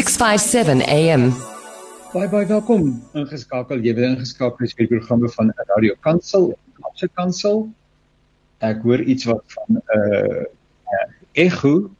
657 AM. Baie baie welkom ingeskakel. Jy word ingeskakel by die programme van Radio Kansel, Kaapse Kansel. Ek hoor iets wat van 'n uh, uh, echo.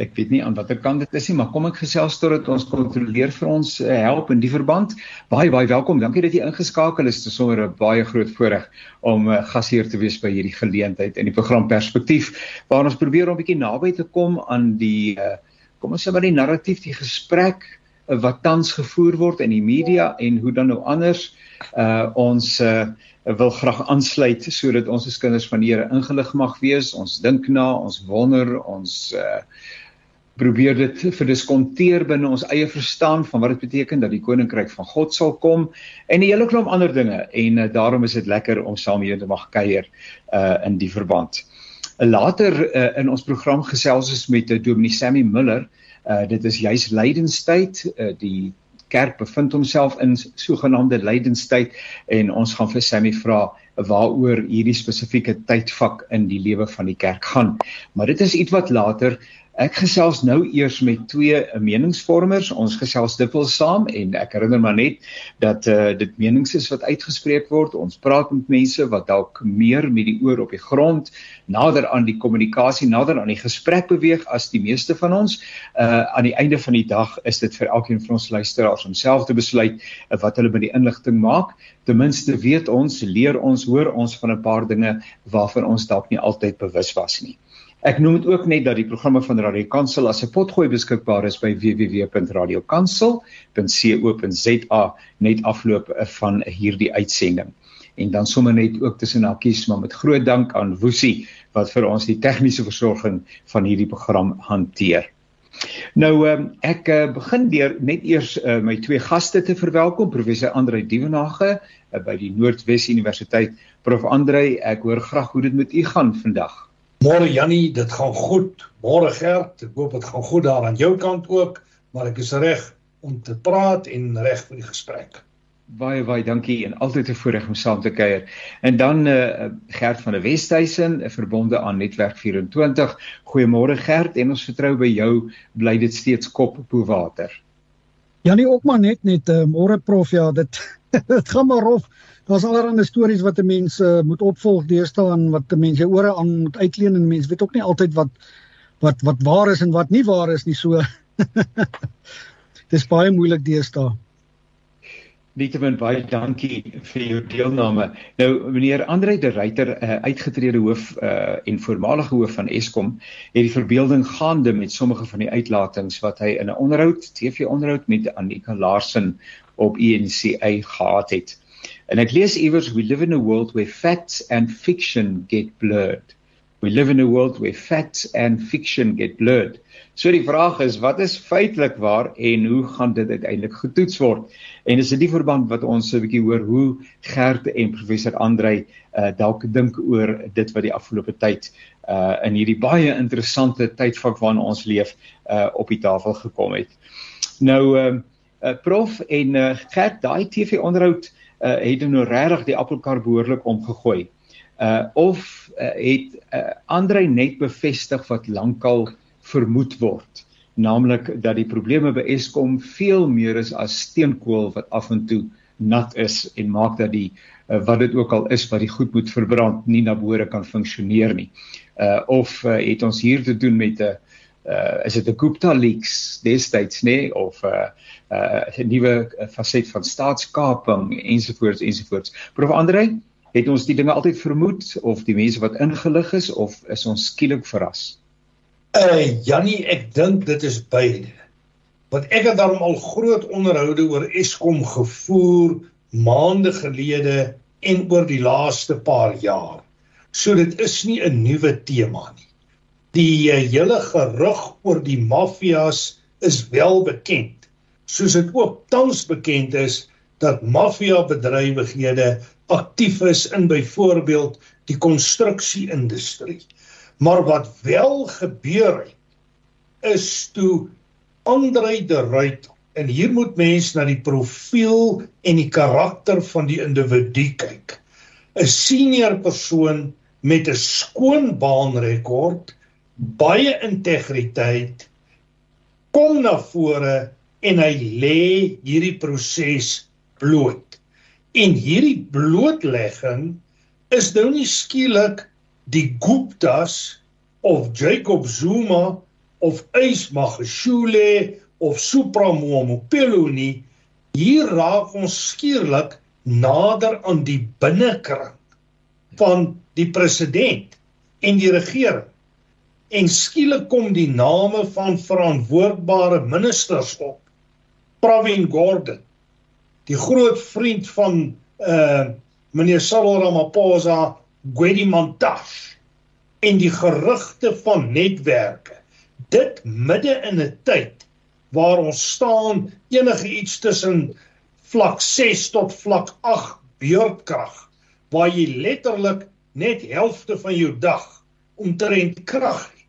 Ek weet nie aan watter kant dit is nie, maar kom ek gesels totdat ons kontroleer vir ons uh, help in die verband. Baie baie welkom. Dankie dat jy ingeskakel is. Dit is sommer 'n baie groot voorreg om uh, gasheer te wees by hierdie geleentheid in die program Perspektief waar ons probeer om 'n bietjie naby te kom aan die uh, kom ons sê maar die narratief, die gesprek uh, wat tans gevoer word in die media en hoe dan nou anders uh ons uh wil graag aansluit sodat ons as kinders van die Here ingelig mag wees. Ons dink na, ons wonder, ons uh probeer dit verdiskonteer binne ons eie verstaan van wat dit beteken dat die koninkryk van God sal kom en 'n hele klomp ander dinge en uh, daarom is dit lekker om saam hier te mag kuier uh in die verband. Later uh, in ons program gesels ons met uh, Dominee Sammy Miller. Uh dit is juis lydenstyd. Uh, die kerk bevind homself in sogenaamde lydenstyd en ons gaan vir Sammy vra waaroor hierdie spesifieke tydvak in die lewe van die kerk gaan. Maar dit is iets wat later Ek gesels nou eers met twee meningsvormers. Ons gesels dikwels saam en ek herinner maar net dat uh dit menings is wat uitgespreek word. Ons praat met mense wat dalk meer met die oor op die grond nader aan die kommunikasie, nader aan die gesprek beweeg as die meeste van ons. Uh aan die einde van die dag is dit vir elkeen van ons luisteraars om self te besluit uh, wat hulle met die inligting maak. Ten minste weet ons, leer ons, hoor ons van 'n paar dinge waarvan ons dalk nie altyd bewus was nie. Ek noem dit ook net dat die programme van Radio Kansel as 'n potgooi beskikbaar is by www.radiokansel.co.za net afloop van hierdie uitsending. En dan sommer net ook tussen hakies maar met groot dank aan Woesie wat vir ons die tegniese versorging van hierdie program hanteer. Nou ehm, ek eh, begin deur net eers uh, my twee gaste te verwelkom, professor Andrei Dievenage uh, by die Noordwes Universiteit. Prof Andrei, ek hoor graag hoe dit met u gaan vandag. Môre Jannie, dit gaan goed. Môre Gert, ek hoop dit gaan goed daar aan jou kant ook, maar ek is reg om te praat en reg vir die gesprek. Baie baie dankie en altyd 'n voorreg om saam te kuier. En dan eh uh, Gert van der Westhuizen, verbonde aan Netwerk 24. Goeiemôre Gert en ons vertrou by jou bly dit steeds kop bo water. Jannie ook maar net net uh, môre prof ja, dit dit gaan maar rof daar's allerlei stories wat 'n mens uh, moet opvolg deesdae en wat 'n mens jou ore aan moet uitleen en mense weet ook nie altyd wat wat wat waar is en wat nie waar is nie so. Dis baie moeilik deesdae. Nietemin baie dankie vir jou deelname. Nou meneer Andre de Ruyter, uh, uitgetrede hoof uh, en voormalige hoof van Eskom, het die verbeelding gaande met sommige van die uitlatings wat hy in 'n onderhoud, TV-onderhoud met Annika Larsen op ENCA gehad het. En ek lees iewers we live in a world where facts and fiction get blurred. We live in a world where facts and fiction get blurred. So die vraag is wat is feitelik waar en hoe gaan dit uiteindelik getoets word? En dis in die verband wat ons 'n bietjie hoor hoe Gert en professor Andrei uh, dalk dink oor dit wat die afgelope tyd uh in hierdie baie interessante tydvak waarin ons leef uh op die tafel gekom het. Nou uh, uh prof en uh, Gert daai TV onderhoud uh, het nou regtig die appelkar behoorlik omgegooi. Uh of uh, het uh, Andre net bevestig wat lankal vermoed word, naamlik dat die probleme by Eskom veel meer is as steenkool wat af en toe nat is en maak dat die uh, wat dit ook al is wat die goed moet verbrand nie na behoore kan funksioneer nie. Uh of uh, het ons hier te doen met 'n uh, uh is dit 'n Gupta leaks destyds nê nee? of 'n uh, uh 'n nuwe faset van staatskaping ensovoorts ensovoorts. Prof Andre, het ons die dinge altyd vermoed of die mense wat ingelig is of is ons skielik verras? Uh Jannie, ek dink dit is beide. Want ek het daarom al groot onderhoude oor Eskom gevoer maande gelede en oor die laaste paar jaar. So dit is nie 'n nuwe tema nie. Die uh, hele gerug oor die mafias is wel bekend. Soos dit ook tans bekend is dat maffia bedrywighede aktief is in byvoorbeeld die konstruksieindustrie. Maar wat wel gebeur het is toe Andre de Ruyter en hier moet mens na die profiel en die karakter van die individu kyk. 'n Senior persoon met 'n skoon baanrekord baie integriteit kom na vore en hy lê hierdie proses bloot. En hierdie blootlegging is nou nie skielik die Guptas of Jacob Zuma of Ys Magashule of Supramoamopelo nie. Hier raak ons skielik nader aan die binnekring van die president en die regering. En skielik kom die name van verantwoordbare ministers op. Pravin Gordhan, die groot vriend van uh meneer Cyril Ramaphosa, Gwedi Mantashe en die gerugte van netwerke. Dit midde in 'n tyd waar ons staan enige iets tussen vlak 6 tot vlak 8 beurtkrag waar jy letterlik net helfte van jou dag omtrent krag het.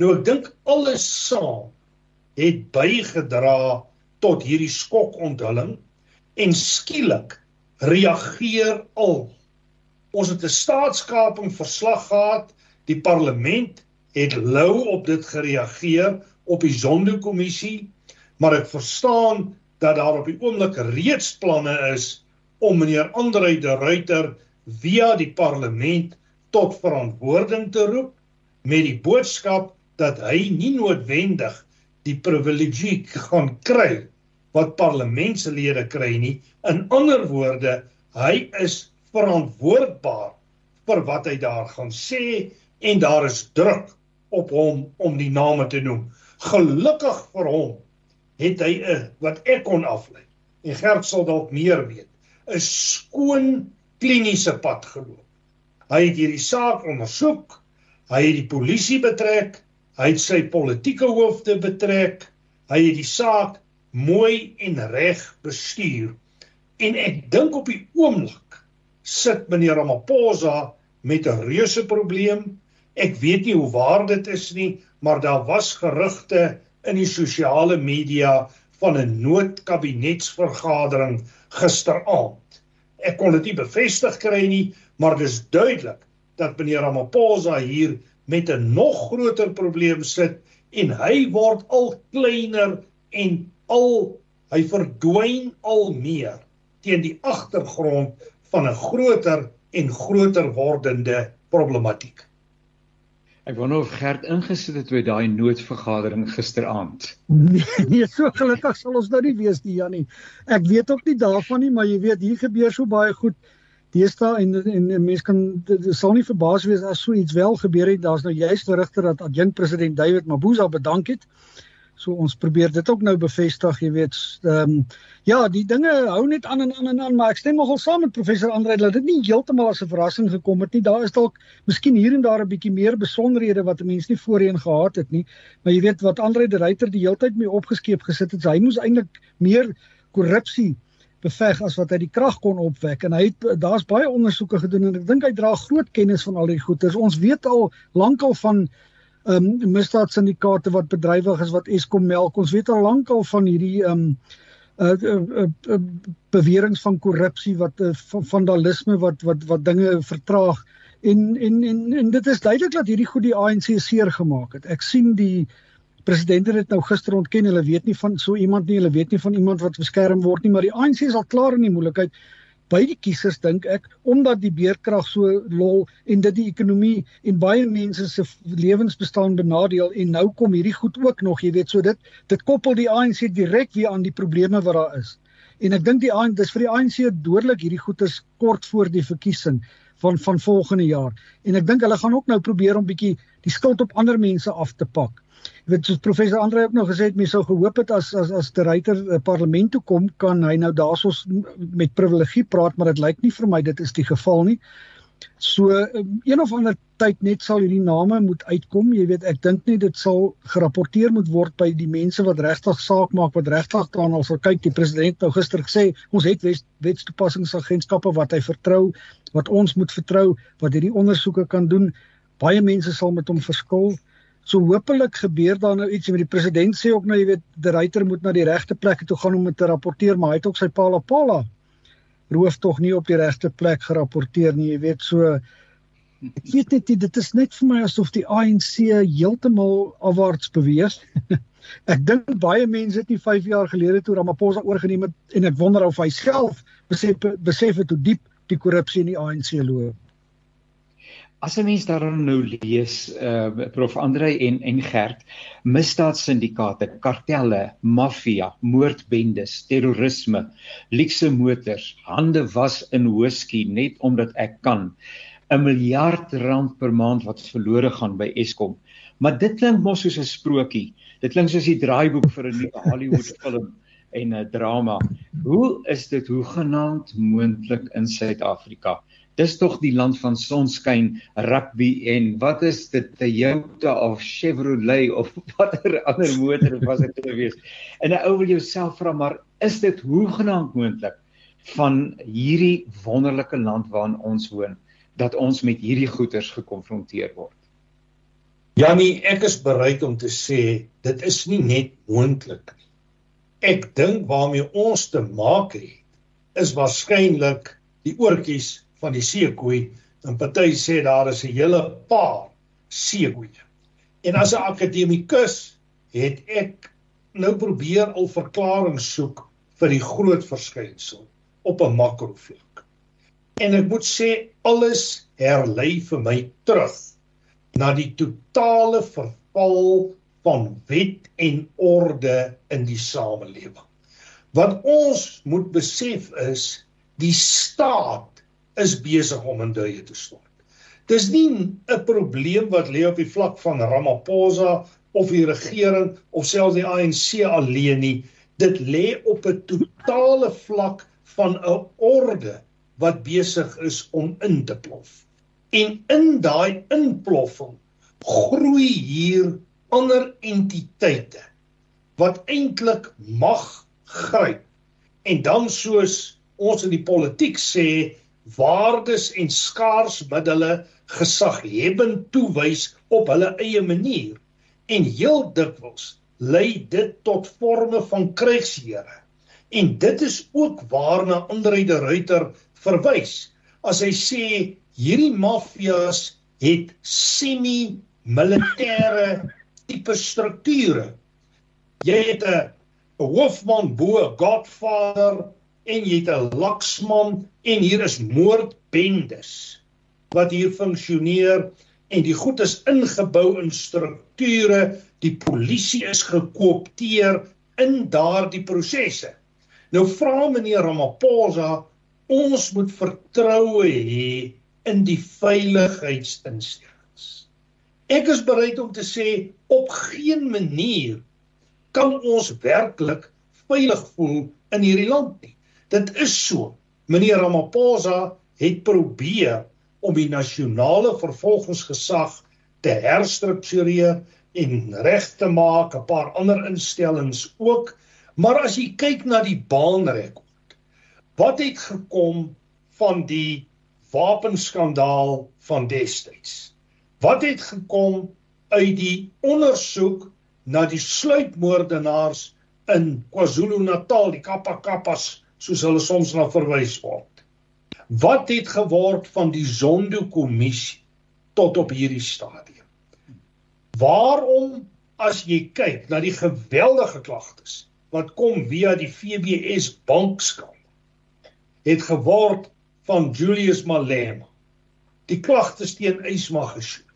Nou ek dink alles saam het bygedra tot hierdie skokonthulling en skielik reageer al. Ons het 'n staatskaping verslag gehad. Die parlement het lou op dit gereageer op die Zondo-kommissie, maar ek verstaan dat daar op die oomblik reeds planne is om meneer Andrei de Ruyter via die parlement tot verantwoording te roep met die boodskap dat hy nie noodwendig die privilegie gaan kry wat parlementslede kry nie. In ander woorde, hy is verantwoordbaar vir wat hy daar gaan sê en daar is druk op hom om die name te noem. Gelukkig vir hom het hy 'n wat ek kon aflei. En Gert sal dalk meer weet. 'n skoon kliniese pad geloop. Hy het hierdie saak ondersoek. Hy het die polisie betrek. Hy het sy politieke hoofde betrek. Hy het die saak mooi en reg bestuur. En ek dink op die oomblik sit meneer Ramaphosa met 'n reuse probleem. Ek weet nie hoe waar dit is nie, maar daar was gerugte in die sosiale media van 'n noodkabinetsvergadering gisteraand. Ek kon dit nie bevestig kry nie, maar dis duidelik dat meneer Ramaphosa hier met 'n nog groter probleem sit en hy word al kleiner en al hy verdwyn al meer teen die agtergrond van 'n groter en groter wordende problematiek. Ek wonder of Gert ingesit het by daai noodvergadering gisteraand. Nee, so gelukkig sal ons nou nie wees die Jannie. Ek weet ook nie daarvan nie, maar jy weet hier gebeur so baie goed deesdae en en, en mense kan dit sal nie verbaas wees as so iets wel gebeur het. Daar's nou juist gerugte dat adjunk president David Mabuza bedank het. So ons probeer dit ook nou bevestig, jy weet, ehm um, ja, die dinge hou net aan en aan en aan, maar ek stem nogal saam met professor Andre dat dit nie heeltemal as 'n verrassing gekom het nie. Daar is dalk miskien hier en daar 'n bietjie meer besonderhede wat mense nie voorheen gehad het nie. Maar jy weet wat Andre de Ruyter die hele tyd mee opgeskeep gesit het, hy moes eintlik meer korrupsie beveg as wat hy die krag kon opwek en hy het daar's baie ondersoeke gedoen en ek dink hy dra groot kennis van al die goeters. Ons weet al lankal van ehm um, misdaadsyndikaate wat bedrywig is wat Eskom melk. Ons weet al lank al van hierdie ehm um, uh, uh, uh, uh, beweringe van korrupsie wat uh, van vandalisme wat wat wat dinge vertraag en en en en dit is duidelik dat hierdie goed die ANC seer gemaak het. Ek sien die president het dit nou gister ontken. Hulle weet nie van so iemand nie. Hulle weet nie van iemand wat beskerm word nie, maar die ANC is al klaar in die moeilikheid by die kiesers dink ek omdat die beerkrag so lol en dit die ekonomie en baie mense se lewensbestaan benadeel en nou kom hierdie goed ook nog jy weet so dit dit koppel die ANC direk weer aan die probleme wat daar is en ek dink die ANC dis vir die ANC dodelik hierdie goeters kort voor die verkiesing van van volgende jaar en ek dink hulle gaan ook nou probeer om bietjie die skuld op ander mense af te pak Jy weet soos professor Andre ook nog gesê het, mense sou gehoop het as as as die ryter uh, parlement toe kom, kan hy nou daarsoos met privilegie praat, maar dit lyk nie vir my dit is die geval nie. So um, een of ander tyd net sal hierdie name moet uitkom. Jy weet, ek dink nie dit sal gerapporteer moet word by die mense wat regtig saak maak, wat regtig dan al sal kyk. Die president nou gister gesê, ons het wet, wetstoepassingsagentskappe wat hy vertrou, wat ons moet vertrou, wat hierdie ondersoeke kan doen. Baie mense sal met hom verskil. So hopelik gebeur daar nou iets met die president sê ook nou jy weet die ryter moet na die regte plekke toe gaan om dit te rapporteer maar hy het ook sy pala pala roof tog nie op die regte plek gerapporteer nie jy weet so ek weet net dit is net vir my asof die ANC heeltemal afwaarts beweeg Ek dink baie mense het nie 5 jaar gelede toe Ramaphosa oorgeneem het en ek wonder of hy self besef besef het hoe diep die korrupsie in die ANC loop. As 'n mens daarin nou lees, uh Prof Andre en en Gert, misdaadsyndikaate, kartelle, maffia, moordbendes, terrorisme, luukse motors, hande was in whisky net omdat ek kan. 'n miljard rand per maand wat verlore gaan by Eskom. Maar dit klink mos soos 'n sprokie. Dit klink soos die draaiboek vir 'n nuwe Hollywood film en 'n drama. Hoe is dit hoegenaamd moontlik in Suid-Afrika? Dis tog die land van sonskyn, rugby en wat is dit Toyota of Chevrolet of watter ander motor was dit gewees? En 'n ou wil jouself vra maar is dit hoegenaamd moontlik van hierdie wonderlike land waarin ons woon dat ons met hierdie goeters gekonfronteer word? Janie, ek is bereid om te sê dit is nie net moontlik nie. Ek dink waarmee ons te maak het is waarskynlik die oortjies van die seekoei en party sê daar is 'n hele paar seekoeie. En as 'n akademikus het ek nou probeer al verklaring soek vir die groot verskynsel op 'n makrovlak. En ek moet sê alles herlei vir my terug na die totale verval van wet en orde in die samelewing. Wat ons moet besef is die staat is besig om in duie te stort. Dis nie 'n probleem wat lê op die vlak van Ramaphosa of die regering of selfs die ANC alleen nie. Dit lê op 'n totale vlak van 'n orde wat besig is om in te plof. En in daai inploffing groei hier ander entiteite wat eintlik mag gryp. En dan soos ons in die politiek sê, waardes en skaars middele gesaghebend toewys op hulle eie manier. En heel dikwels lei dit tot forme van krygshere en dit is ook waarna Andre de Ruyter verwys as hy sê hierdie mafias het semi militêre tipe strukture. Jy het 'n hoofman bo godfather en jy het 'n laksman en hier is moordbendes wat hier funksioneer en die goed is ingebou in strukture die polisie is gekoopteer in daardie prosesse nou vra meneer Ramaphosa ons moet vertroue hê in die veiligheidsinstellings. Ek is bereid om te sê op geen manier kan ons werklik veilig voel in hierdie land nie Dit is so. Meneer Ramaphosa het probeer om die nasionale vervolgingsgesag te herstruktureer en reg te maak, 'n paar ander instellings ook. Maar as jy kyk na die baanrekord, wat het gekom van die wapenskandaal van destyds? Wat het gekom uit die ondersoek na die sluipmoordenaars in KwaZulu-Natal, die Kappa Kappas soos hulle soms na verwys word. Wat het geword van die Zondo-kommissie tot op hierdie stadium? Waarom as jy kyk na die geweldige klagtes wat kom via die FBS bankskandal het geword van Julius Malema die klagtes teen Ysma Geshoe.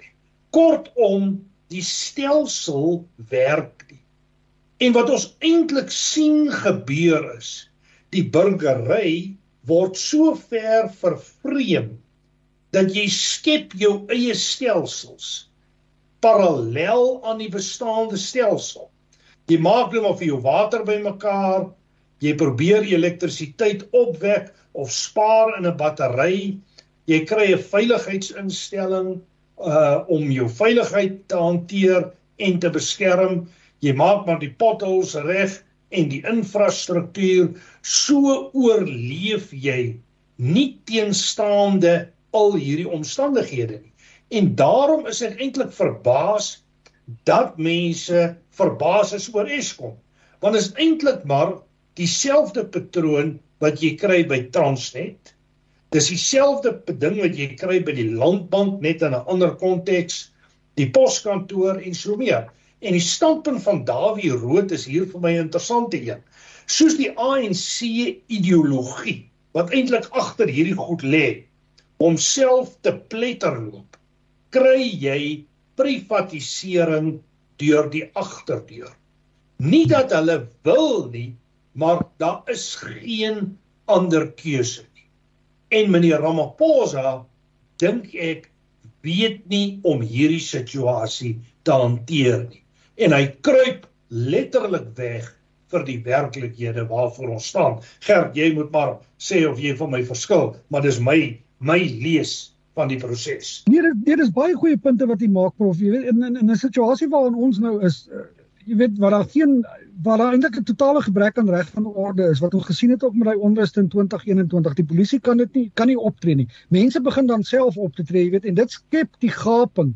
Kortom, die stelsel werk nie. En wat ons eintlik sien gebeur is die burgery word so ver vervreem dat jy skep jou eie stelsels parallel aan die bestaande stelsel. Jy maak net of jou water bymekaar, jy probeer elektrisiteit opwek of spaar in 'n battery. Jy kry 'n veiligheidsinstelling uh om jou veiligheid te hanteer en te beskerm. Jy maak maar die potholes reg en die infrastruktuur so oorleef jy nie teenstaande al hierdie omstandighede nie. En daarom is ek eintlik verbaas dat mense verbaas is oor Eskom. Want is eintlik maar dieselfde patroon wat jy kry by Transnet. Dis dieselfde ding wat jy kry by die Landbank net in 'n ander konteks, die poskantoor en so meer. En die standpunt van Dawie Rood is hier vir my 'n interessante een. Soos die ANC ideologie wat eintlik agter hierdie goed lê, homself te pletterloop, kry jy privatisering deur die agterdeur. Nie dat hulle wil nie, maar daar is geen ander keuse nie. En meneer Ramaphosa dink ek weet nie om hierdie situasie te hanteer nie. En hy kruip letterlik weg vir die werklikhede waarvoor ons staan. Gert, jy moet maar sê of jy van my verskil, maar dis my my lees van die proses. Nee, dit, dit is baie goeie punte wat jy maak prof. Jy weet in in, in 'n situasie waarin ons nou is, uh, jy weet waar daar geen waar daar eintlik 'n totale gebrek aan reg van orde is wat ons gesien het ook met daai onrus in 2021 die polisie kan dit nie kan nie optree nie mense begin dan self op te tree jy weet en dit skep die gaping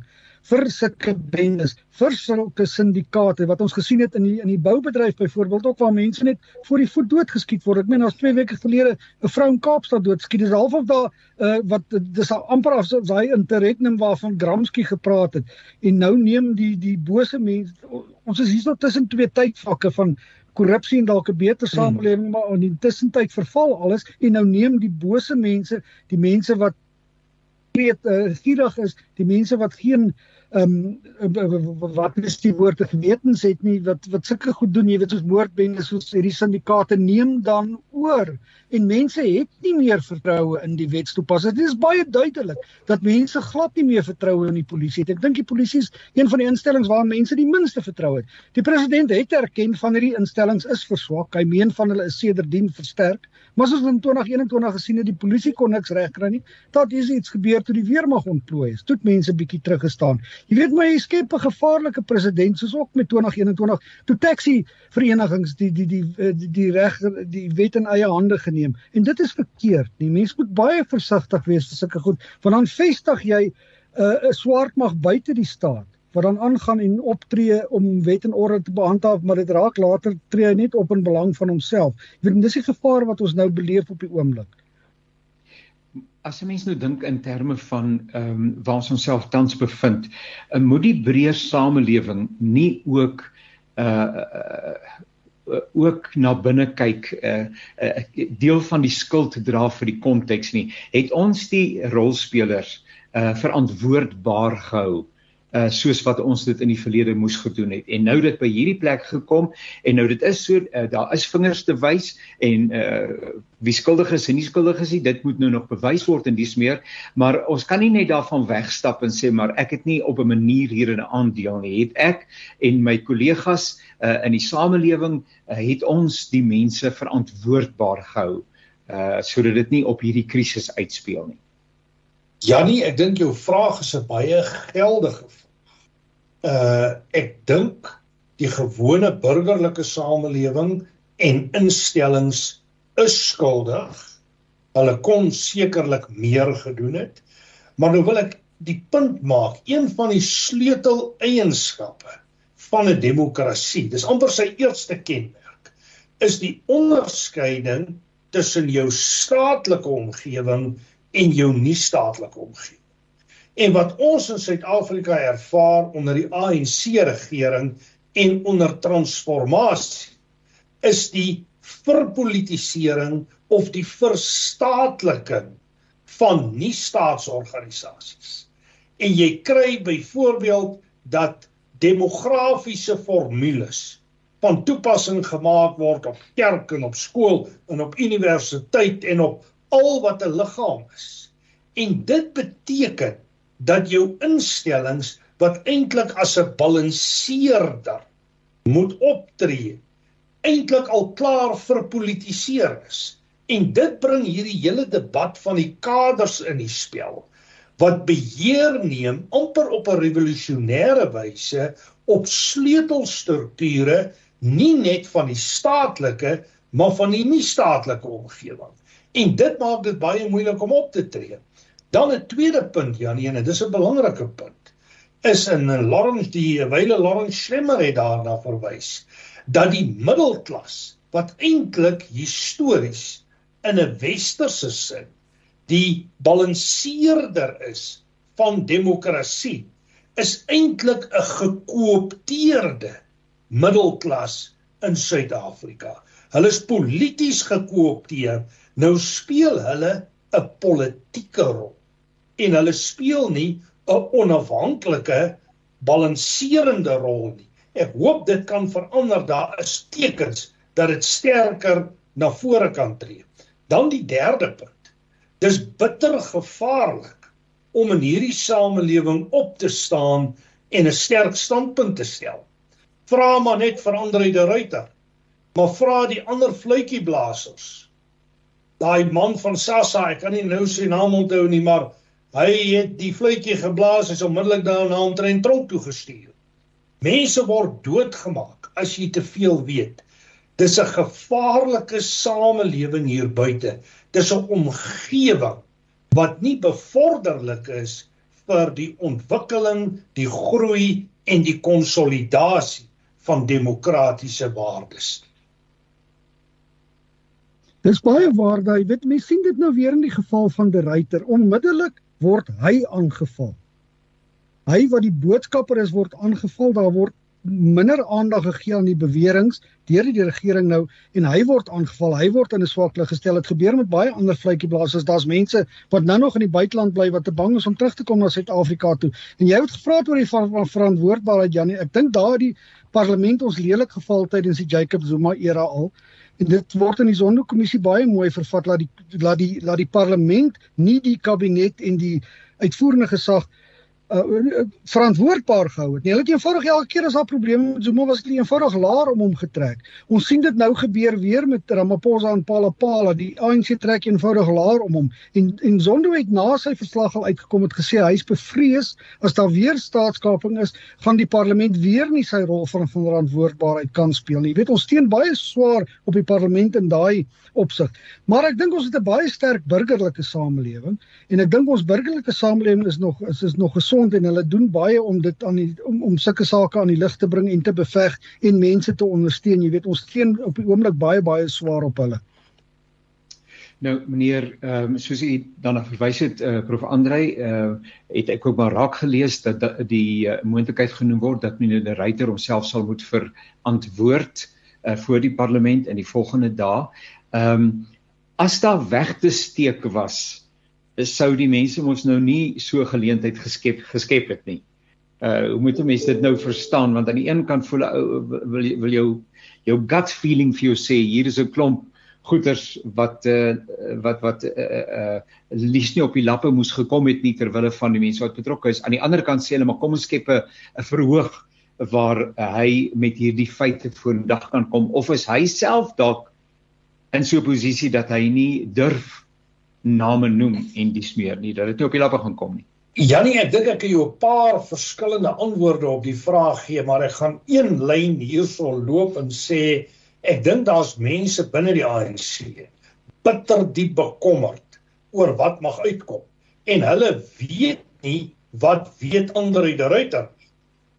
vir sulke bendes, vir sulke syndikaate wat ons gesien het in die in die boubedryf byvoorbeeld ook waar mense net voor die voet doodgeskiet word. Ek meen as 2 weke gelede 'n vrou in Kaapstad doodskiet. Dis half of daar uh, wat dis amper as daai interregnum waarvan Gramsci gepraat het. En nou neem die die bose mense ons is hierso tussen twee tydvakke van korrupsie en dalk 'n beter hmm. samelewing hmm. maar in die tussentyd verval alles en nou neem die bose mense, die mense wat weet uh, gierig is, die mense wat geen ehm um, wat is die woorde gewetens het nie wat wat sulke goed doen. Jy weet soos moordbendes soos hierdie syndikaate neem dan oor. En mense het nie meer vertroue in die wetstoepassing dit is baie duidelik dat mense glad nie meer vertroue in die polisie het. Ek dink die polisie is een van die instellings waar mense die minste vertroue het. Die president het erken van hierdie instellings is verswak. Hy meen van hulle is sedertdien versterk maar soos in 2021 gesien het die polisie kon niks regkry nie. Dat is iets gebeur toe die weermag ontplooi is. Toe mense bietjie teruggestaan. Jy weet my skep 'n gevaarlike presedent soos ook met 2021 toe taxi verenigings die die die die, die, die reg die wet in eie hande geneem. En dit is verkeerd. Die mens moet baie versigtig wees vir sulke goed want dan vestig jy 'n uh, 'n swart mag buite die staat wat dan aangaan en optree om wet en orde te behandhaaf maar dit raak later tree net op in belang van homself. Jy weet dis die gevaar wat ons nou beleef op die oomblik as 'n mens nou dink in terme van ehm um, waar ons onsself tans bevind, uh, moet die breër samelewing nie ook uh, uh ook na binne kyk uh, uh deel van die skuld dra vir die konteks nie het ons die rolspelers uh verantwoordbaar gehou uh soos wat ons dit in die verlede moes gedoen het. En nou dit by hierdie plek gekom en nou dit is so uh, daar is vingers te wys en uh wie skuldig is en nie skuldig is nie dit moet nou nog bewys word en dis meer. Maar ons kan nie net daarvan wegstap en sê maar ek het nie op 'n manier hier 'n aandeel nie. Het ek en my kollegas uh in die samelewing uh, het ons die mense verantwoordbaar gehou uh sodat dit nie op hierdie krisis uitspeel nie Jannie, ek dink jou vraag is 'n baie geldige vraag. Uh ek dink die gewone burgerlike samelewing en instellings is skuldig. Hulle kon sekerlik meer gedoen het. Maar nou wil ek die punt maak, een van die sleuteleienskappe van 'n demokrasie, dis amper sy eerste kenmerk, is die onderskeiding tussen jou staatelike omgewing en jou nie-staatlike omgewing. En wat ons in Suid-Afrika ervaar onder die ANC regering en onder transformasie is die verpolitisering of die verstaatliking van nie-staatsorganisasies. En jy kry byvoorbeeld dat demografiese formules van toepassing gemaak word op kerk en op skool en op universiteit en op al wat 'n liggaam is. En dit beteken dat jou instellings wat eintlik as 'n balanseerder moet optree, eintlik al klaar verpolitiseer is. En dit bring hierdie hele debat van die kaders in die spel wat beheer neem amper op 'n revolusionêre wyse op sleutelstrukture nie net van die staatlike maar van die nie-staatlike omgewing. En dit maak dit baie moeilik om op te tree. Dan 'n tweede punt Janie en dit is 'n belangrike punt. Is in Lawrence die wyle Lawrence Schlemmer het daarna verwys dat die middelklas wat eintlik histories in 'n westerse sin die balanseerder is van demokrasie is eintlik 'n gekoopteerde middelklas in Suid-Afrika. Hulle is polities gekoopteer. Nou speel hulle 'n politieke rol en hulle speel nie 'n onafhanklike balanserende rol nie. Ek hoop dit kan verander. Daar is tekens dat dit sterker na vore kan tree. Dan die derde punt. Dis bitter gevaarlik om in hierdie samelewing op te staan en 'n sterk standpunt te stel. Vra maar net vir Andre de Ruyter. Maar vra die ander fluitjieblassers. Daai man van Sassa, ek kan nie nou sy naam onthou nie, maar hy het die fluitjie geblaas en onmiddellik daarna omtrent tronk toe gestuur. Mense word doodgemaak as jy te veel weet. Dis 'n gevaarlike samelewing hier buite. Dis 'n omgewing wat nie bevorderlik is vir die ontwikkeling, die groei en die konsolidasie van demokratiese waardes. Dis baie waar daai, weet mense sien dit nou weer in die geval van die ruiter, onmiddellik word hy aangeval. Hy wat die boodskapper is word aangeval, daar word minder aandag gegee aan die beweringe deur die regering nou en hy word aangeval, hy word in 'n swak lig gestel. Dit gebeur met baie ander vletjieblassers. Daar's mense wat nou nog in die buiteland bly wat te bang is om terug te kom na Suid-Afrika toe. En jy het gevra oor die ver verantwoordbaarheid Janie. Ek dink daardie parlement ons lelik geval tydens die Jacob Zuma era al. En dit word in die Zondo-kommissie baie mooi vervat dat die laat die laat die parlement nie die kabinet en die uitvoerende gesag uh, verantwoordbaar gehou het. Nee, hulle het eenvoudig elke keer as daar probleme met Zuma was, hulle eenvoudig laer om hom getrek. Ons sien dit nou gebeur weer met Ramaphosa en Palapala. Die ANC trek eenvoudig laer om hom. En en Zondo het na sy verslag al uitgekom het gesê hy is bevrees as daar weer staatskaping is, gaan die parlement weer nie sy rol van verantwoordbaarheid kan speel nie. Jy weet ons steun baie swaar op die parlement in daai opsig. Maar ek dink ons het 'n baie sterk burgerlike samelewing en ek dink ons burgerlike samelewing is nog is is nog gesond en hulle doen baie om dit aan die om om sulke sake aan die lig te bring en te beveg en mense te ondersteun. Jy weet ons teen op die oomblik baie baie swaar op hulle. Nou meneer, ehm um, soos u dan verwys het eh uh, prof Andrei, eh uh, het ek ook maar raak gelees dat, dat die uh, moontlikheid genoem word dat meneer De Ruyter homself sal moet verantwoord eh uh, voor die parlement in die volgende dae. Ehm um, as daar weg te steek was sou die mense mos nou nie so geleentheid geskep geskep het nie. Uh hoe moet 'n mens dit nou verstaan want aan die een kant voel ou wil wil jou jou gut feeling vir jou sê hier is 'n klomp goeders wat uh wat wat uh uh liefs nie op die lappe moes gekom het nie ter wille van die mense wat betrokke is. Aan die ander kant sê hulle maar kom ons skep 'n verhoog waar uh, hy met hierdie feite vorendag kan kom of is hy self dalk in so 'n posisie dat hy nie durf name noem en dis meer nie dat dit nie op die lappe gaan kom nie. Janie, ek dink ek kan jou 'n paar verskillende antwoorde op die vraag gee, maar ek gaan een lyn hierso loop en sê ek dink daar's mense binne die ANC bitter diep bekommerd oor wat mag uitkom en hulle weet nie wat weet ander uit die ruiter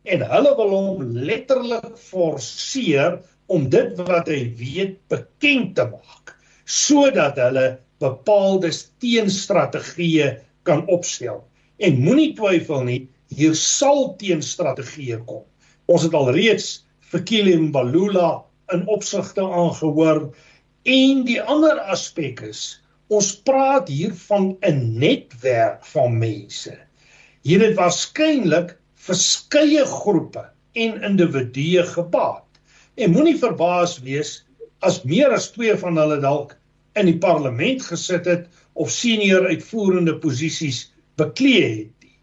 en hulle wil hom letterlik forceer om dit wat hy weet bekend te maak sodat hulle bepaalde teenstrategieë kan opstel. En moenie twyfel nie, hier sal teenstrategieë kom. Ons het al reeds vir Kilim Balula in opsigte aangehoor en die ander aspek is ons praat hier van 'n netwerk van mense. Hier het waarskynlik verskeie groepe en individue gebaat. En moenie verbaas wees as meer as 2 van hulle dalk in die parlement gesit het of senior uitvoerende posisies beklee het nie.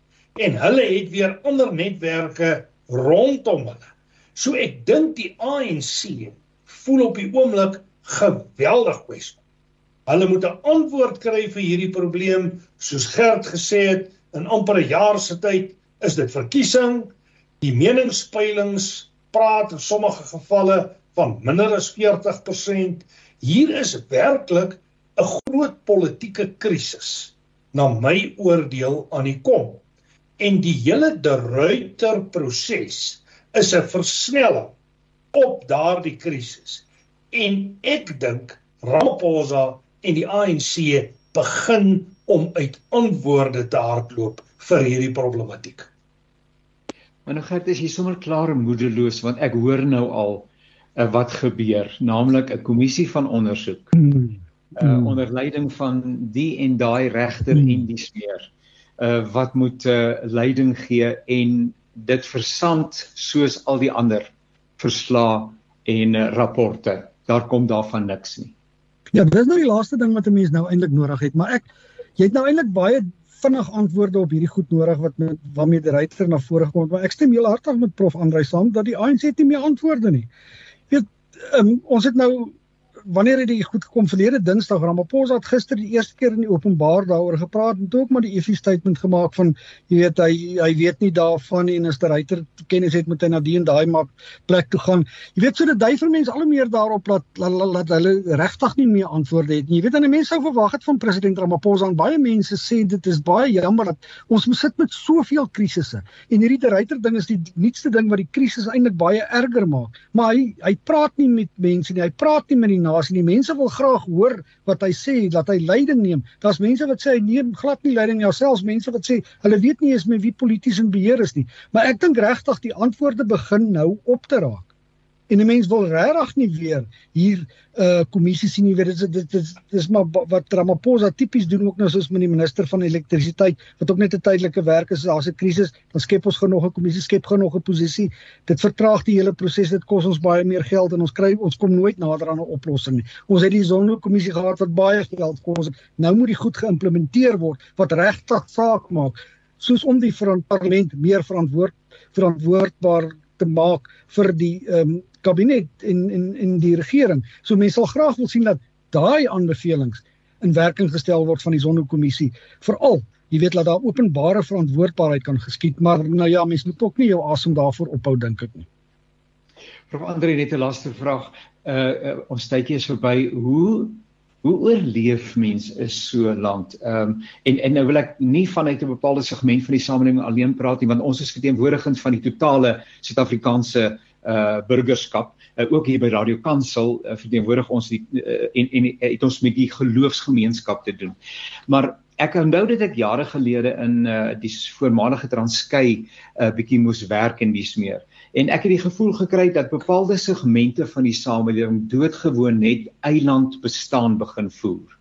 En hulle het weer ander netwerke rondom hulle. So ek dink die ANC voel op die oomblik geweldig kwesbaar. Hulle moet 'n antwoord kry vir hierdie probleem, soos Gert gesê het, in amper 'n jaar se tyd is dit verkiesing. Die meningspeilings praat in sommige gevalle van minder as 40%. Hier is werklik 'n groot politieke krisis na my oordeel aan die kom. En die hele De Ruyter proses is 'n versnelling op daardie krisis. En ek dink Ramaphosa en die ANC begin om uit antwoorde te hardloop vir hierdie problematiek. Maar nou gert is jy sommer klaar moedeloos want ek hoor nou al uh, wat gebeur, naamlik 'n kommissie van ondersoek. Hmm. Uh, onder leiding van die en daai regter hmm. en die smeer. Uh wat moet uh, leiding gee en dit versand soos al die ander verslae en uh, rapporte. Daar kom daarvan niks nie. Ja, dis nou die laaste ding wat 'n mens nou eintlik nodig het, maar ek jy het nou eintlik baie vinnig antwoorde op hierdie goed nodig wat met waarmee die ryter na vore gekom het, maar ek stem heel hartig met prof Andrei saam dat die ANC nie meer antwoorde nie. Weet, um, ons het nou wanneer het dit goed gekom verlede Dinsdag Ramaphosa het gister die eerste keer in die openbaar daaroor gepraat en toe ook maar die EFF statement gemaak van jy weet hy hy weet nie daarvan en as die ryter kennis het moet hy na die en daai maak plek toe gaan. Jy weet so dat dui vir mense al hoe meer daarop laat laat hulle regtig nie meer antwoorde het. Jy weet dan mense sou verwag het van president Ramaphosa en baie mense sê dit is baie jammer dat ons moet sit met soveel krisisse. En hierdie die ryter ding is die nuutste ding wat die krisis eintlik baie erger maak. Maar hy hy praat nie met mense nie. Hy praat nie met die daar's nie mense wil graag hoor wat hy sê dat hy leiding neem. Daar's mense wat sê hy neem glad nie leiding nie, selfs mense wat sê hulle weet nie eens met wie polities in beheer is nie. Maar ek dink regtig die antwoorde begin nou op te raak en 'n mens wil regtig nie weer hier 'n uh, kommissie sien nie. Dit is dit is dis maar wat Ramaphosa tipies doen ook nou soos met die minister van elektrisiteit wat ook net 'n tydelike werk is. Daar's 'n krisis, dan skep ons genoeg 'n kommissie, skep genoeg 'n posisie. Dit vertraag die hele proses. Dit kos ons baie meer geld en ons kry ons kom nooit nader aan 'n oplossing nie. Ons het die sonnekommissie gehad wat baie geld kos. Nou moet die goed geïmplementeer word wat regtig saak maak soos om die parlement meer verantwoord verantwoordbaar te maak vir die ehm um, kabinet en en en die regering. So mense sal graag wil sien dat daai aanbevelings in werking gestel word van die Sonderkommissie. Veral, jy weet dat daar openbare verantwoordbaarheid kan geskied, maar nou ja, mense moet ook nie jou asem daarvoor ophou dink ek nie. Prof Andre net 'n laaste vraag. Uh, uh ons tydjie is verby. Hoe hoe oorleef mens is so lank? Ehm um, en en nou wil ek nie vanuit 'n bepaalde segment van die samelewing alleen praat nie, want ons is verteenwoordigend van die totale Suid-Afrikaanse uh burgerskap uh, ook hier by Radio Kansel uh, verteenwoordig ons die uh, en en het ons met die geloofsgemeenskap te doen. Maar ek onthou dit ek jare gelede in uh die voormalige Transkei uh bietjie moes werk en dis meer. En ek het die gevoel gekry dat bepaalde segmente van die samelewing doodgewoon net eiland bestaan begin voer.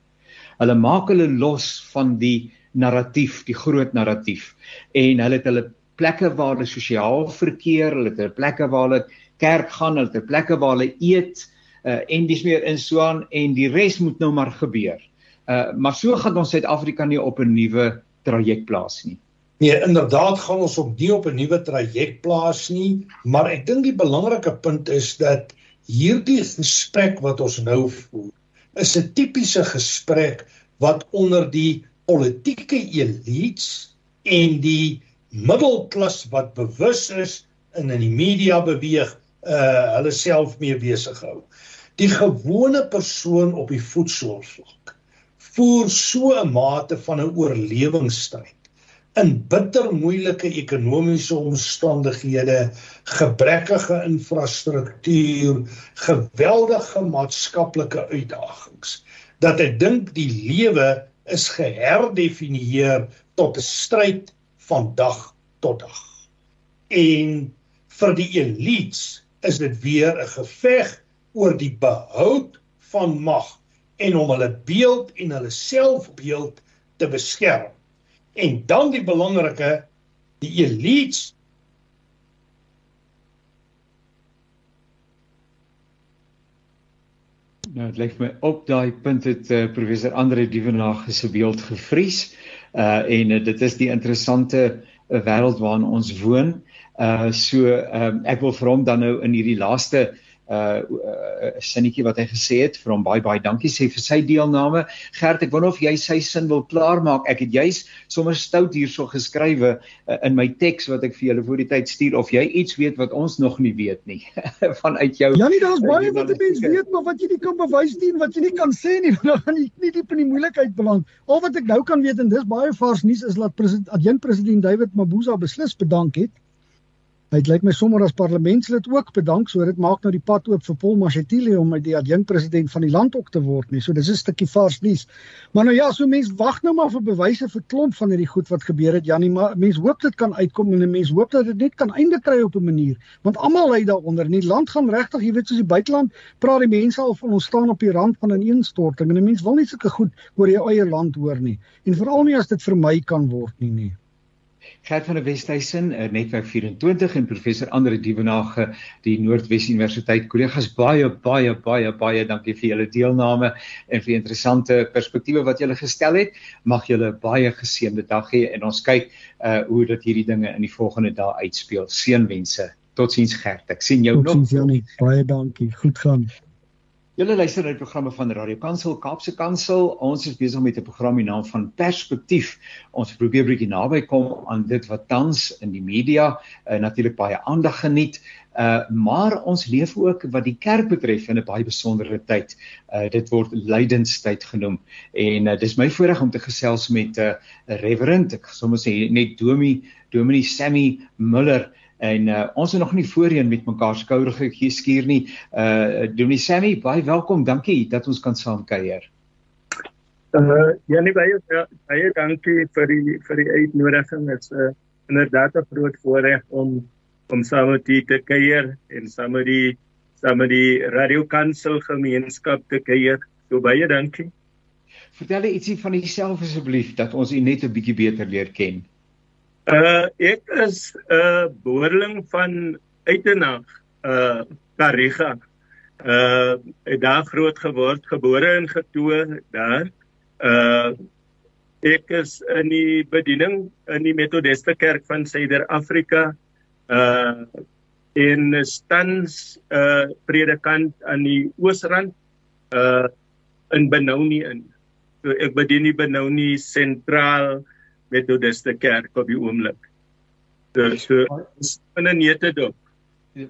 Hulle maak hulle los van die narratief, die groot narratief en hulle het hulle plekke waar hulle sosiaal verkeer, hulle het 'n plekke waar hulle kerk gaan, hulle het 'n plekke waar hulle eet uh, en dis meer in Swaan en die res moet nou maar gebeur. Uh maar so gaan ons Suid-Afrika nie op 'n nuwe traject plaas nie. Nee, inderdaad gaan ons op nie op 'n nuwe traject plaas nie, maar ek dink die belangrike punt is dat hierdie gesprek wat ons nou voer, is 'n tipiese gesprek wat onder die politieke elites en die middelklas wat bewus is en in die media beweeg uh hulle self mee besig hou. Die gewone persoon op die voedselvlak voer so 'n mate van 'n oorlewingsstryd in bitter moeilike ekonomiese omstandighede, gebrekkige infrastruktuur, geweldige maatskaplike uitdagings dat ek dink die lewe is geherdefinieer tot 'n stryd van dag tot dag. En vir die elites is dit weer 'n geveg oor die behoud van mag en om hulle beeld en hulle selfbeeld te beskerm. En dan die belangrike die elites Nou, dit lyk my op daai punt het uh, professor Andre Dievenage se beeld gevries uh en uh, dit is die interessante uh, wêreld waarin ons woon. Uh so um, ek wil vir hom dan nou in hierdie laaste uh, uh sinnetjie wat hy gesê het vir hom baie baie dankie sê vir sy deelname. Gert, ek wonder of jy sy sin wil klaarmaak. Ek het juis sommer stout hierso geskrywe uh, in my teks wat ek vir julle voor die tyd stuur of jy iets weet wat ons nog nie weet nie vanuit jou. Ja nee, daar's baie wat die mens weet, maar wat jy nie kan bewys nie en wat jy nie kan sê nie, dan gaan jy nie diep in die moeilikheid beland. Al wat ek nou kan weet en dis baie vars nuus is dat president adjunkt president David Mabuza beslis bedank het Het lyk my sommer as parlementslid ook bedank, so dit maak nou die pad oop vir Paul Mashatile om die adjunkpresident van die land ook te word nie. So dis 'n stukkie vars nuus. Maar nou ja, so mense wag nou maar vir bewyse vir klomp van hierdie goed wat gebeur het. Janie, maar mense hoop dit kan uitkom en mense hoop dat dit net kan einde kry op 'n manier, want almal lê daaronder. Die land gaan regtig, jy weet, soos die buiteland praat die mense al van ons staan op die rand van 'n ineenstorting en 'n mens wil nie sulke goed oor jou eie land hoor nie. En veral nie as dit vermy kan word nie nie. Gert van der Westhuizen, eh, netwerk 24 en professor Andre Dievenage, die Noordwes Universiteit kollegas baie baie baie baie dankie vir julle deelname en vir interessante perspektiewe wat julle gestel het. Mag julle baie geseënde dag hê en ons kyk uh hoe dat hierdie dinge in die volgende dae uitspeel. Seënwense. Totsiens Gert. Ek sien jou Tot nog. Totsiens Baie dankie. Goed gaan. Julle luister na die programme van Radio Kansel Kaapse Kansel. Ons is besig met 'n program in naam van Perspektief. Ons probeer bietjie naby kom aan dit wat tans in die media uh, natuurlik baie aandag geniet. Uh maar ons leef ook wat die kerk betref in 'n baie besondere tyd. Uh dit word lydenstyd genoem. En uh, dis my voorreg om te gesels met 'n uh, reverend, ek sommer sê net Dominee Dominee Sammy Muller en uh, ons het nog nie voorheen met mekaar skouer geskuur nie. Uh Dominee Sammy, baie welkom. Dankie dat ons kan saam kuier. Uh ja, nee baie baie dankie vir die vir die uitnodiging. Dit's 'n uh, inderdaad 'n groot voorreg om om saam met u te kuier en saam met die saam met die Radio Kansel gemeenskap te kuier. So baie dankie. Vertel ietsie van jouself asseblief dat ons u net 'n bietjie beter leer ken. Uh ek is 'n uh, boerling van Uitenag, uh Kariga. Uh ek daar groot geword, gebore en getoe daar. Uh ek is in die bediening in die Methodiste Kerk van Suider-Afrika. Uh in stans uh predikant aan die Oosrand uh in Benoni in. So ek bedien die Benoni sentraal Methodiste Kerk op die oomblik. Dus so, in 'n nette dop.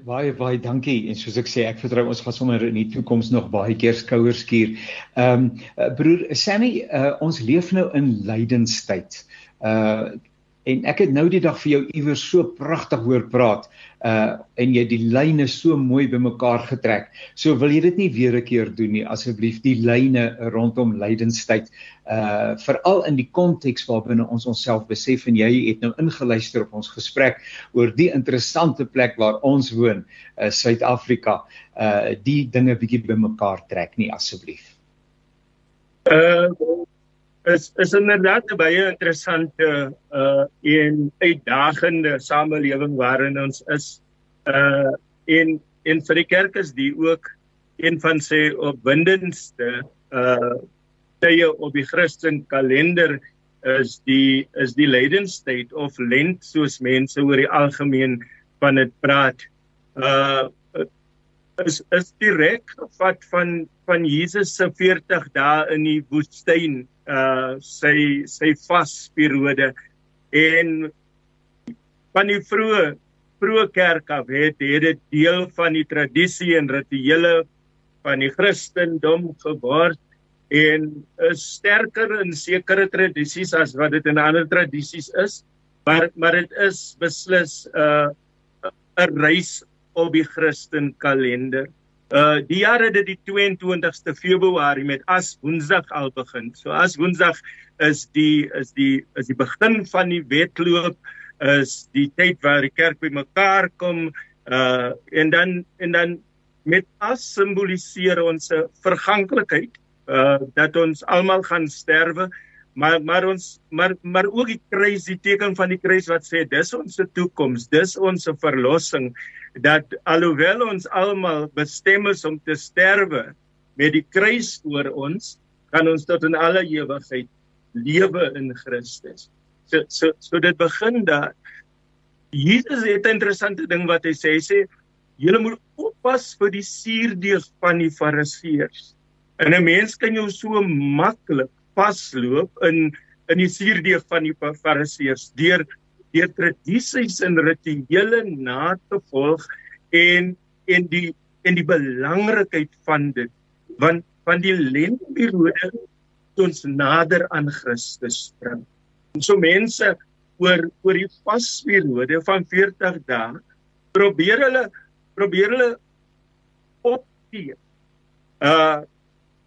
Baie baie dankie en soos ek sê ek vertrou ons gaan sommer in die toekoms nog baie keer skouers skuur. Ehm um, broer Sammy, uh, ons leef nou in lydenstyd. Uh En ek het nou die dag vir jou iewers so pragtig hoor praat uh en jy die lyne so mooi bymekaar getrek. So wil jy dit nie weer 'n keer doen nie asseblief die lyne rondom lydenstyd uh veral in die konteks waarbinne ons onsself besef en jy het nou ingeluister op ons gesprek oor die interessante plek waar ons woon, uh Suid-Afrika, uh die dinge bietjie bymekaar trek nie asseblief. Uh is is inderdaad 'n baie interessante uh en uitdagende samelewing waarin ons is. Uh en en vir die kerk is die ook een van sy opwindendste uh tye op die Christen kalender is die is die lydenstyd of lent soos mense oor die algemeen van dit praat. Uh is is direk gevat van van Jesus se 40 dae in die woestyn uh sy sy vasperiode. En van die vroeë vroeë kerk af het het dit deel van die tradisie en rituele van die Christendom geword en is sterker in sekere tradisies as wat dit in ander tradisies is maar maar dit is beslis 'n uh, 'n reis op die Christen kalender Uh die jaar het dit die 22ste Februarie met as Woensdag al begin. So as Woensdag is die is die is die begin van die wedloop is die tyd waar die kerk bymekaar kom uh en dan en dan met as simboliseer ons verganklikheid uh dat ons almal gaan sterwe maar maar ons maar maar ook die kruis die teken van die kruis wat sê dis ons se toekoms dis ons se verlossing dat alhoewel ons almal bestem is om te sterwe met die kruis voor ons, kan ons tot in alle ewigheid lewe in Christus. So so so dit begin daar. Jesus het 'n interessante ding wat hy sê. Hy sê julle moet oppas vir die suurdeeg van die fariseërs. En 'n mens kan jou so maklik vasloop in in die suurdeeg van die fariseërs deur deur tradisies en rituele na te volg en en die en die belangrikheid van dit want van die lenteperiode ons nader aan Christus bring. En so mense oor oor die vasperiode van 40 dae probeer hulle probeer hulle opgee. Uh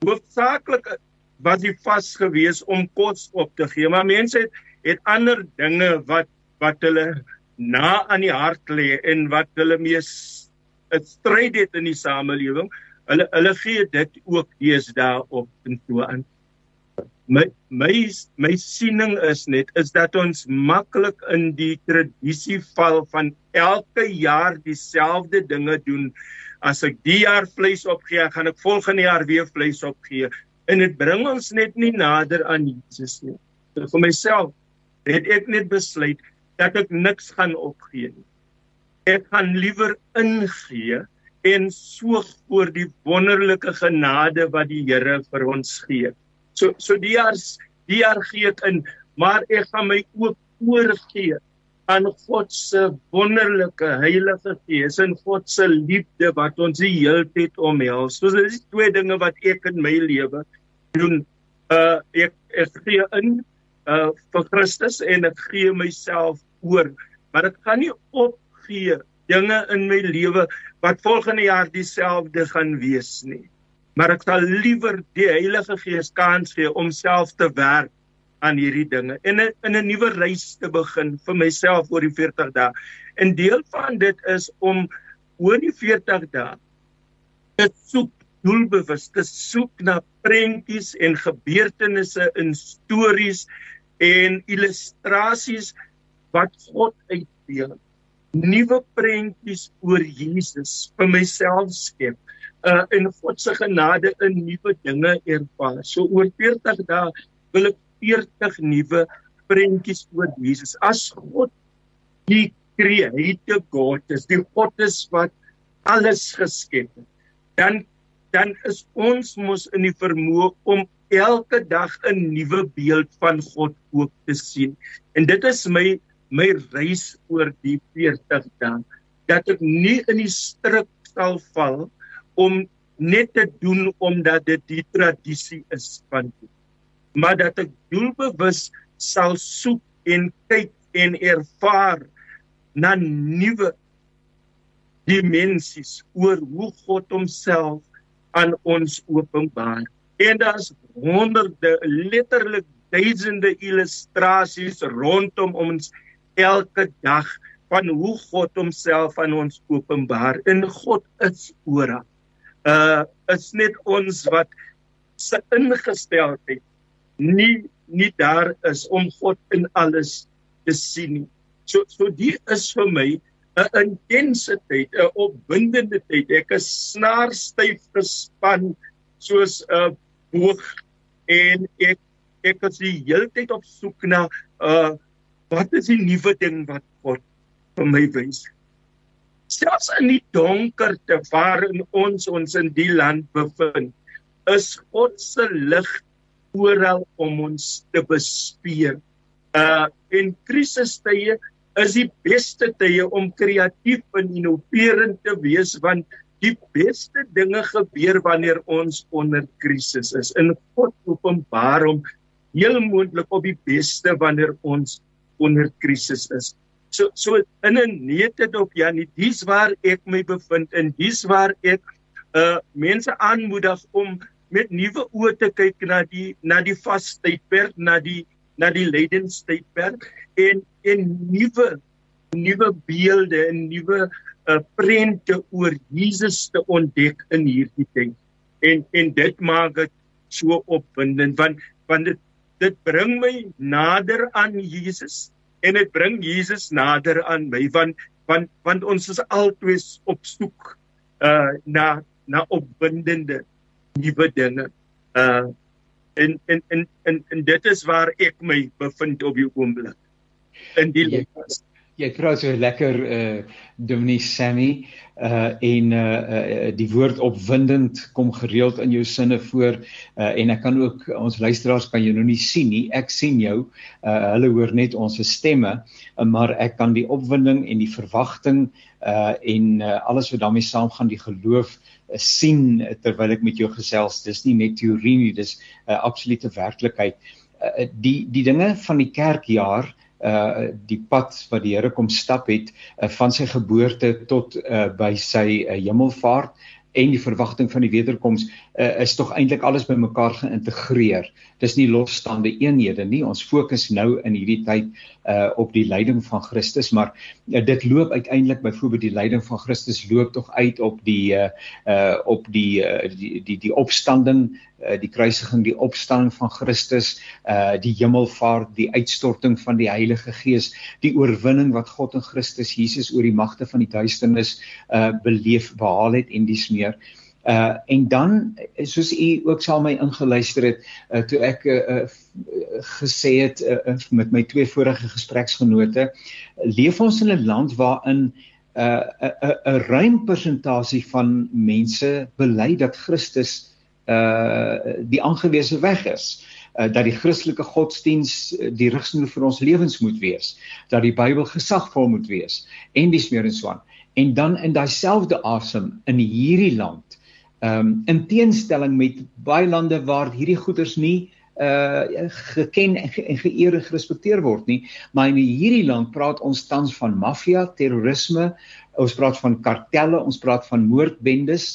hoofsaaklik was die vas gewees om kos op te gee, maar mense het het ander dinge wat wat hulle na aan die hart lê en wat hulle mees 'n stryd het in die samelewing. Hulle hulle gee dit ook deesdae op en toe aan. My my my siening is net is dat ons maklik in die tradisie val van elke jaar dieselfde dinge doen as ek die jaar vleis opgee, gaan ek volgende jaar weer vleis opgee. En dit bring ons net nie nader aan Jesus nie. So vir myself het ek net besluit dat ek niks gaan opgee nie. Ek gaan liewer ingee en soog oor die wonderlike genade wat die Here vir ons gee. So so die jaar die jaar gee ek in, maar ek gaan my ook oorgee aan God se wonderlike Heilige Gees en God se liefde wat ons die hele tyd omhels. So dis twee dinge wat ek in my lewe doen. Uh ek ek gee in uh vir Christus en ek gee myself oor. Maar ek gaan nie opgee dinge in my lewe wat volgende jaar dieselfde gaan wees nie. Maar ek sal liewer die Heilige Gees kans gee om self te werk aan hierdie dinge en in 'n nuwe reis te begin vir myself oor die 40 dae. En deel van dit is om oor die 40 dae te soek doelbewus te soek na prentjies en gebeurtenisse in stories en illustrasies wat God uitdeel. Nuwe prentjies oor Jesus vir myself skep uh en God se genade in nuwe dinge ervaar. So oor 40 dae wil ek 40 nuwe prentjies oor Jesus. As God die creator God is, die God is wat alles geskep het, dan dan is ons mos in die vermoë om elke dag 'n nuwe beeld van God ook te sien. En dit is my my reis oor die 40 dae dat ek nie in die struik sal val om net te doen omdat dit die tradisie is van die maar dat ek doelbewus sal soek en kyk en ervaar na nuwe dimensies oor hoe God homself aan ons openbaar. En daar's honderde letterlik duisende illustrasies rondom ons elke dag van hoe God homself aan ons openbaar. En God is oral. Uh is net ons wat se ingesteldheid nie nie daar is om God in alles te sien nie. So so die is vir my 'n intense tyd, 'n opwindende tyd. Ek is snaarstyf gespan soos 'n boog en ek ek is die hele tyd op soek na uh wat is die nuwe ding wat God vir my wys. Selfs in die donkerte waarin ons ons in die land bevind, is God se lig oral om ons te bespeer. Uh en krisistye is die beste tye om kreatief en innoverend te wees want die beste dinge gebeur wanneer ons onder krisis is. In God openbaar hom heel moontlik op die beste wanneer ons onder krisis is. So so in 'n nete op Janie, dis waar ek my bevind en dis waar ek uh mense aanmoedig om met nuwe oë te kyk na die na die vastydperk, na die na die lydenstydperk en en nuwe nuwe beelde en nuwe uh, prente oor Jesus te ontdek in hierdie tyd. En en dit maak dit so opwindend want want dit dit bring my nader aan Jesus en dit bring Jesus nader aan my want want want ons is altyd op soek uh na na opwindende nuwe dinge. Uh en en en en, en dit is waar ek my bevind op die oomblik. In die jy, jy praat so lekker uh Dominee Sammy uh en uh, uh die woord opwindend kom gereeld in jou sinne voor uh en ek kan ook ons luisteraars kan jou nou nie sien nie ek sien jou uh hulle hoor net ons stemme uh, maar ek kan die opwinding en die verwagting uh en uh, alles wat daarmee saamgaan die geloof sien terwyl ek met jou gesels. Dis nie net teorie nie, dis 'n uh, absolute werklikheid. Uh, die die dinge van die kerkjaar uh die pad wat die Here kom stap het uh, van sy geboorte tot uh by sy uh, hemelvaart en die verwagting van die wederkoms uh, is tog eintlik alles bymekaar geïntegreer. Dis nie losstaande eenhede nie. Ons fokus nou in hierdie tyd uh op die lyding van Christus, maar uh, dit loop uiteindelik byvoorbeeld die lyding van Christus loop tog uit op die uh uh op die uh, die die die opstanding, uh, die kruisiging, die opstanding van Christus, uh die hemelvaart, die uitstorting van die Heilige Gees, die oorwinning wat God in Christus Jesus oor die magte van die duisternis uh beleef behaal het en dis meer. Uh en dan soos u ook sal my ingeluister het uh, toe ek uh, uh, gesê het uh, met my twee vorige gespreksgenote leef ons in 'n land waarin 'n 'n 'n ruim persentasie van mense bely dat Christus uh die aangewese weg is uh, dat die Christelike godsdiens die rigsnoer vir ons lewens moet wees dat die Bybel gesagvol moet wees en dis meer en so aan en dan in daai selfde asem in hierdie land Ehm um, in teenstelling met baie lande waar hierdie goederes nie uh geken en, ge, en geëer en gerespekteer word nie, maar in hierdie land praat ons tans van maffia, terrorisme, ons praat van kartelle, ons praat van moordbendes,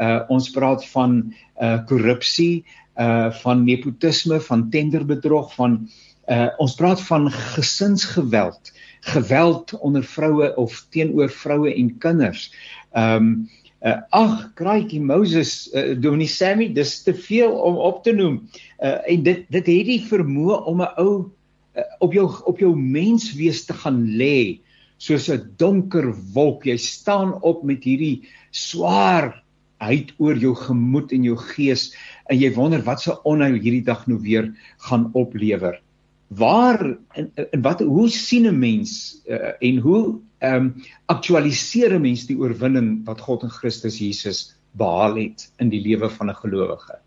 uh ons praat van uh korrupsie, uh van nepotisme, van tenderbedrog, van uh ons praat van gesinsgeweld, geweld onder vroue of teenoor vroue en kinders. Um, Uh, ag, kraaitjie Moses, uh, Dominee Sammy, dis te veel om op te noem. Uh, en dit dit het die vermoë om 'n ou uh, op jou op jou menswees te gaan lê soos 'n donker wolk. Jy staan op met hierdie swaar uit oor jou gemoed en jou gees en jy wonder wat se onheil hierdie dag nou weer gaan oplewer. Waar en, en wat hoe sien 'n mens uh, en hoe ehm um, aktualiseer 'n mens die oorwinning wat God in Christus Jesus behaal het in die lewe van 'n gelowige.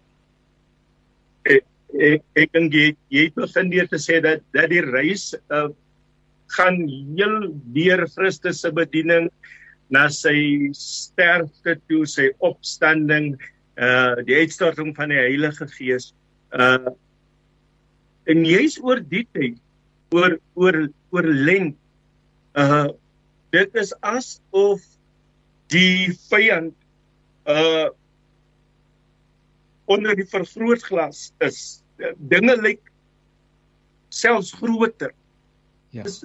Ek ek ek dink jy jy begin deur te sê dat dat die reis uh, gaan heel deur Christus se bediening na sy sterfte toe, sy opstanding, uh die uitstorting van die Heilige Gees. Uh en jy's oor die tyd oor oor oor lent uh dit is asof die vyand uh onder die vergrootglas is. Dinge lyk selfs groter. Ja. Dis,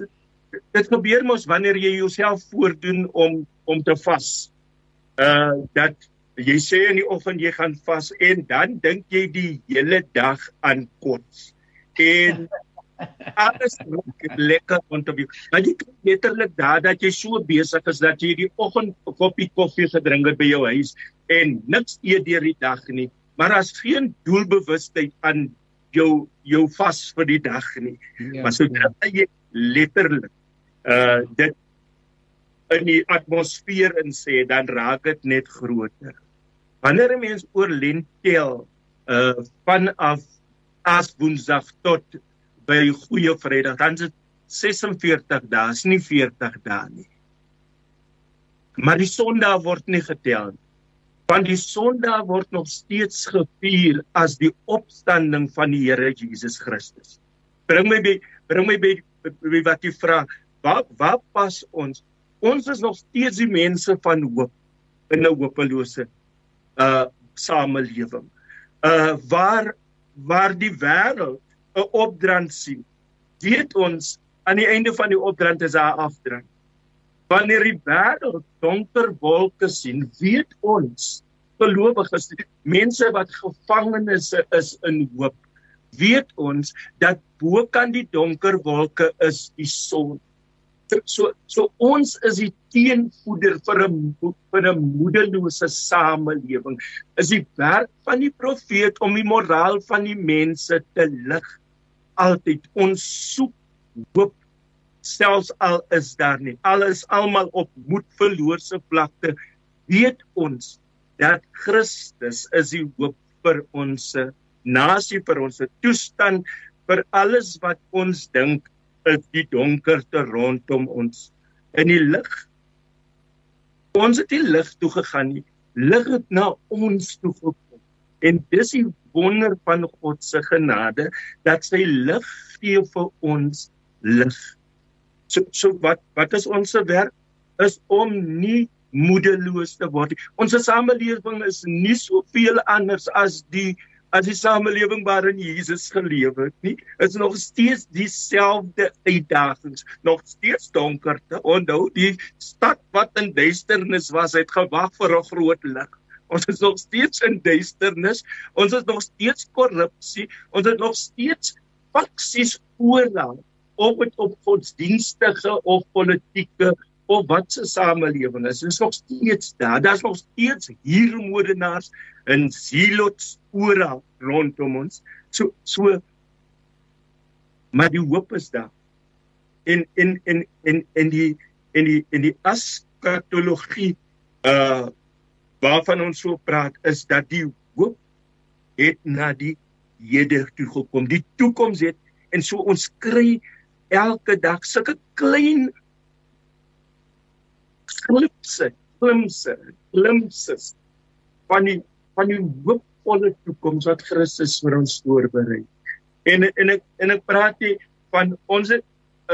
dit gebeur mos wanneer jy jouself voordoen om om te vas. Uh dat jy sê in die oggend jy gaan vas en dan dink jy die hele dag aan kots. En alles lekker rondom jou. Maar jy kan letterlik daar dat jy so besig is dat jy die oggend 'n koppie koffie gedrink het by jou huis en niks eet deur die dag nie, maar as geen doelbewustheid aan jou jou vas vir die dag nie. Ja, maar sodra ja. jy letterlik uh dit in die atmosfeer in sê, dan raak dit net groter. Wanneer 'n mens oor lentel uh vanaf as woensdag tot by goeie Vrydag, dan is dit 46 dae, is nie 40 dae nie. Maar die Sondag word nie getel nie. Want die Sondag word nog steeds gevier as die opstanding van die Here Jesus Christus. Bring my by bring my by wat jy vra, wat wat pas ons? Ons is nog steeds die mense van hoop in 'n hopelose uh samelewing. Uh waar waar die wêreld 'n opdrand sien, weet ons aan die einde van die opdrand is daar afdrand. Wanneer die wêreld donker wolke sien, weet ons gelowiges, mense wat gevangenes is in hoop, weet ons dat bo kan die donker wolke is die son. So so ons is die teenvoeder vir 'n vir 'n moedelose samelewing. Is die werk van die profeet om die moraal van die mense te lig altyd ons soek hoop selfs al is daar nie alles almal op moedverloorse vlakte weet ons dat Christus is die hoop vir ons nasie vir ons toestand vir alles wat ons dink is die donkerte rondom ons in die lig ons het die lig toe gegaan nie lig het na ons toe gekom en dis die wonder van God se genade dat sy lig gee vir ons lig. So so wat wat is ons se werk is om nie moedeloos te word. Ons samelewing is nie soveel anders as die as die samelewing waarin Jesus geleef het nie. Is nog steeds dieselfde uitdagings, nog steeds donkerte. Onthou die stad wat in duisternis was, het gewag vir 'n groot lig. Ons is nog steeds in duisternis. Ons is nog steeds korrupsie. Ons het nog steeds faksies oorlaat of dit op godsdienstige of politieke of wat se samelewing is. Dit is nog steeds daar. Daar's nog steeds hier moordenaars en zealots oral rondom ons. So so maar die hoop is daar. En en en en en die en die en die askatologie uh waarvan ons so praat is dat die hoop het na die hede toe gekom. Die toekoms het en so ons kry elke dag sulke klein glipse, glimse, glimpses van die van die hoopvolle toekoms wat Christus vir ons voorberei. En en ek en ek praat hier van ons 'n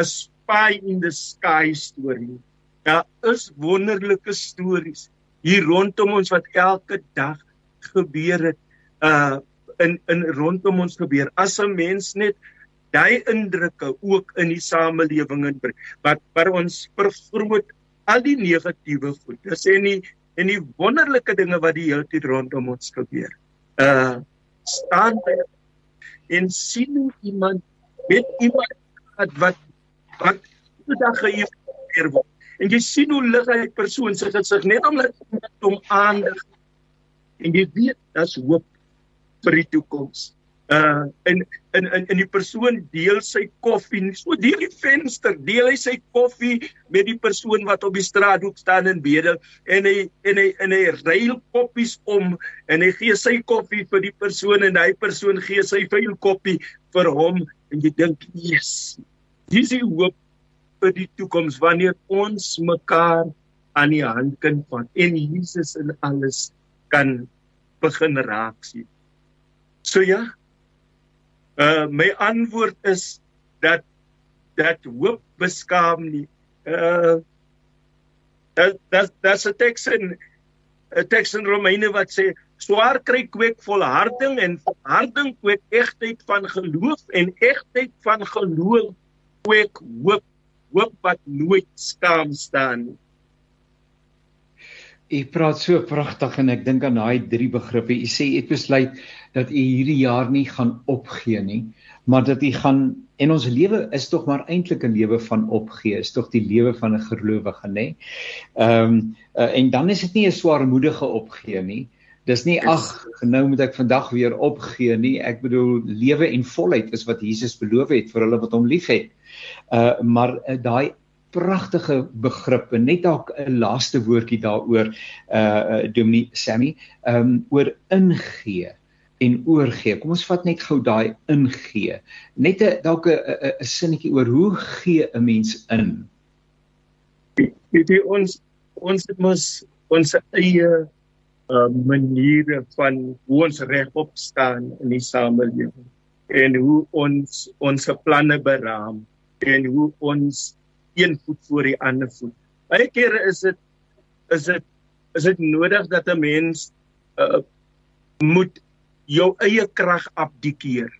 spy in the sky storie. Daar is wonderlike stories hier rondom ons wat elke dag gebeur het uh in in rondom ons gebeur. As 'n mens net daai indrukke ook in die samelewing inbring wat vir ons vergroot al die negatiewe goed. Dis en die en die wonderlike dinge wat die hele tyd rondom ons gebeur. Uh staan by en sien iemand met iemand wat wat wat die dag geïnformeer word. En jy sien hoe lig hy persoon se gesig net omdat hom aandig. En jy weet daar's hoop vir die toekoms uh in in in in die persoon deel sy koffie so deur die venster deel hy sy koffie met die persoon wat op die straathoek staan en bedel. En hy en hy en hy ruil koppies om en hy gee sy koffie vir die persoon en hy persoon gee sy vuil koppie vir hom. En jy dink yes dis die hoop vir die toekoms. Wanneer ons mekaar aan die hand kan vat en Jesus in alles kan begin raak sien. So ja Uh my antwoord is dat dat hoop beskaam nie. Uh dat dat dat's 'n teks in 'n teks in Romeine wat sê swaar kry kweek volharding en volharding kweek egtheid van geloof en egtheid van geloof kweek hoop hoop wat nooit skaam staan nie. U praat so pragtig en ek dink aan daai drie begrippe. U sê ek besluit dat u hierdie jaar nie gaan opgee nie, maar dat u gaan en ons lewe is tog maar eintlik 'n lewe van opgee, is tog die lewe van 'n gelowige, nê? Ehm um, uh, en dan is dit nie 'n swaarmoedige opgee nie. Dis nie ag, nou moet ek vandag weer opgee nie. Ek bedoel lewe en volheid is wat Jesus beloof het vir hulle wat hom liefhet. Uh maar uh, daai pragtige begrippe net dalk 'n laaste woordjie daaroor uh, uh Dominee Sammy um oor ingee en oorgee. Kom ons vat net gou daai ingee. Net 'n dalk 'n sinnetjie oor hoe gee 'n mens in? Dit ons ons mos ons eie uh maniere van hoe ons regop staan in die samelewing en hoe ons ons planne beraam en hoe ons een voet voor die ander voet. Baie kere is dit is dit is dit nodig dat 'n mens uh, moet jou eie krag abdikeer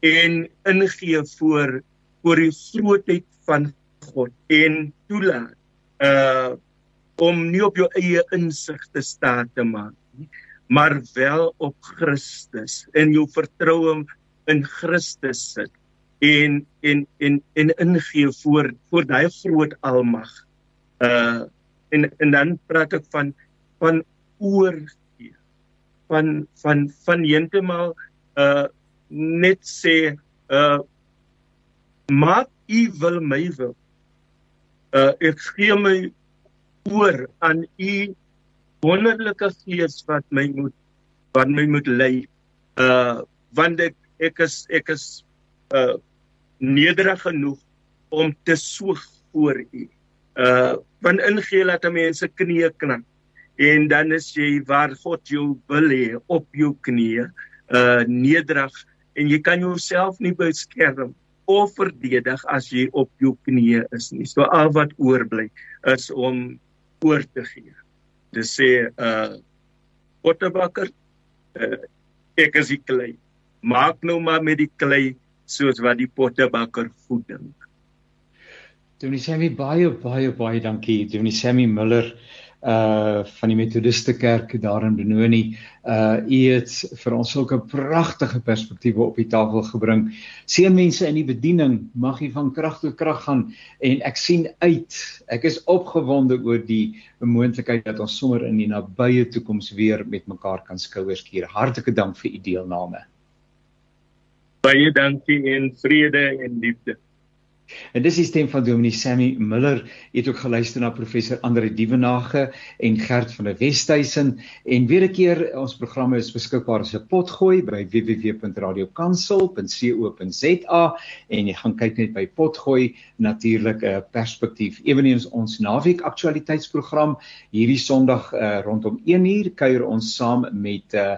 en ingee voor voor die grootheid van God en toelaat uh om nie op jou eie insig te staan te maak nie maar wel op Christus en jou vertroue in Christus sit en en en en ingee voor voor daai groot almag. Uh en en dan praat ek van van oorgee. Van van van heeltemal uh net sê uh maak u wil my wil. Uh ek gee my oor aan u wonderlike gees wat my moet wat my moet lei. Uh want ek ek is ek is uh nederig genoeg om te soeg voor u. Uh want ingee laat mense knieë knak. En dan is jy waar God jou wil hê op jou knieë, uh nederig en jy kan jouself nie beskerm of verdedig as jy op jou knieë is nie. So al wat oorbly is om oor te gee. Dis sê uh pottebakker uh, ek is die klei. Maak nou maar met die klei soos wat die pottebakker goed dink. Dominee Sammy baie baie baie dankie. Dominee Sammy Miller uh van die Methodiste Kerk daar in Benoni. Uh u het vir ons sulke pragtige perspektiewe op die tafel gebring. Seën mense in die bediening mag u van krag tot krag gaan en ek sien uit. Ek is opgewonde oor die moontlikheid dat ons sommer in die nabye toekoms weer met mekaar kan skouers skuur. Hartlike dank vir u deelname. Baie dankie en vrede en liefde. En dis die stem van Dominee Sammy Miller. Jy het ook geluister na professor Andre Dievenage en Gert van der Westhuizen en weer 'n keer ons programme is beskikbaar as 'n potgooi by www.radiokansel.co.za en jy gaan kyk net by potgooi natuurlik 'n perspektief. Eweneens ons naweek aktualiteitsprogram hierdie Sondag uh, rondom 1uur kuier ons saam met uh,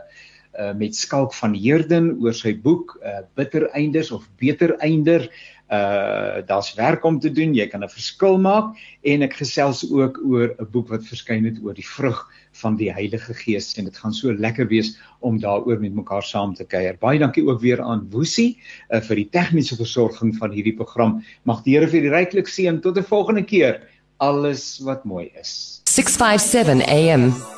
uh met Skalk van Heerden oor sy boek uh Bitter Einders of Beter Einder uh daar's werk om te doen, jy kan 'n verskil maak en ek gesels ook oor 'n boek wat verskyn het oor die vrug van die Heilige Gees en dit gaan so lekker wees om daaroor met mekaar saam te kuier. Baie dankie ook weer aan Woesie uh, vir die tegniese versorging van hierdie program. Mag die Here vir u ryklik seën tot 'n volgende keer. Alles wat mooi is. 657 AM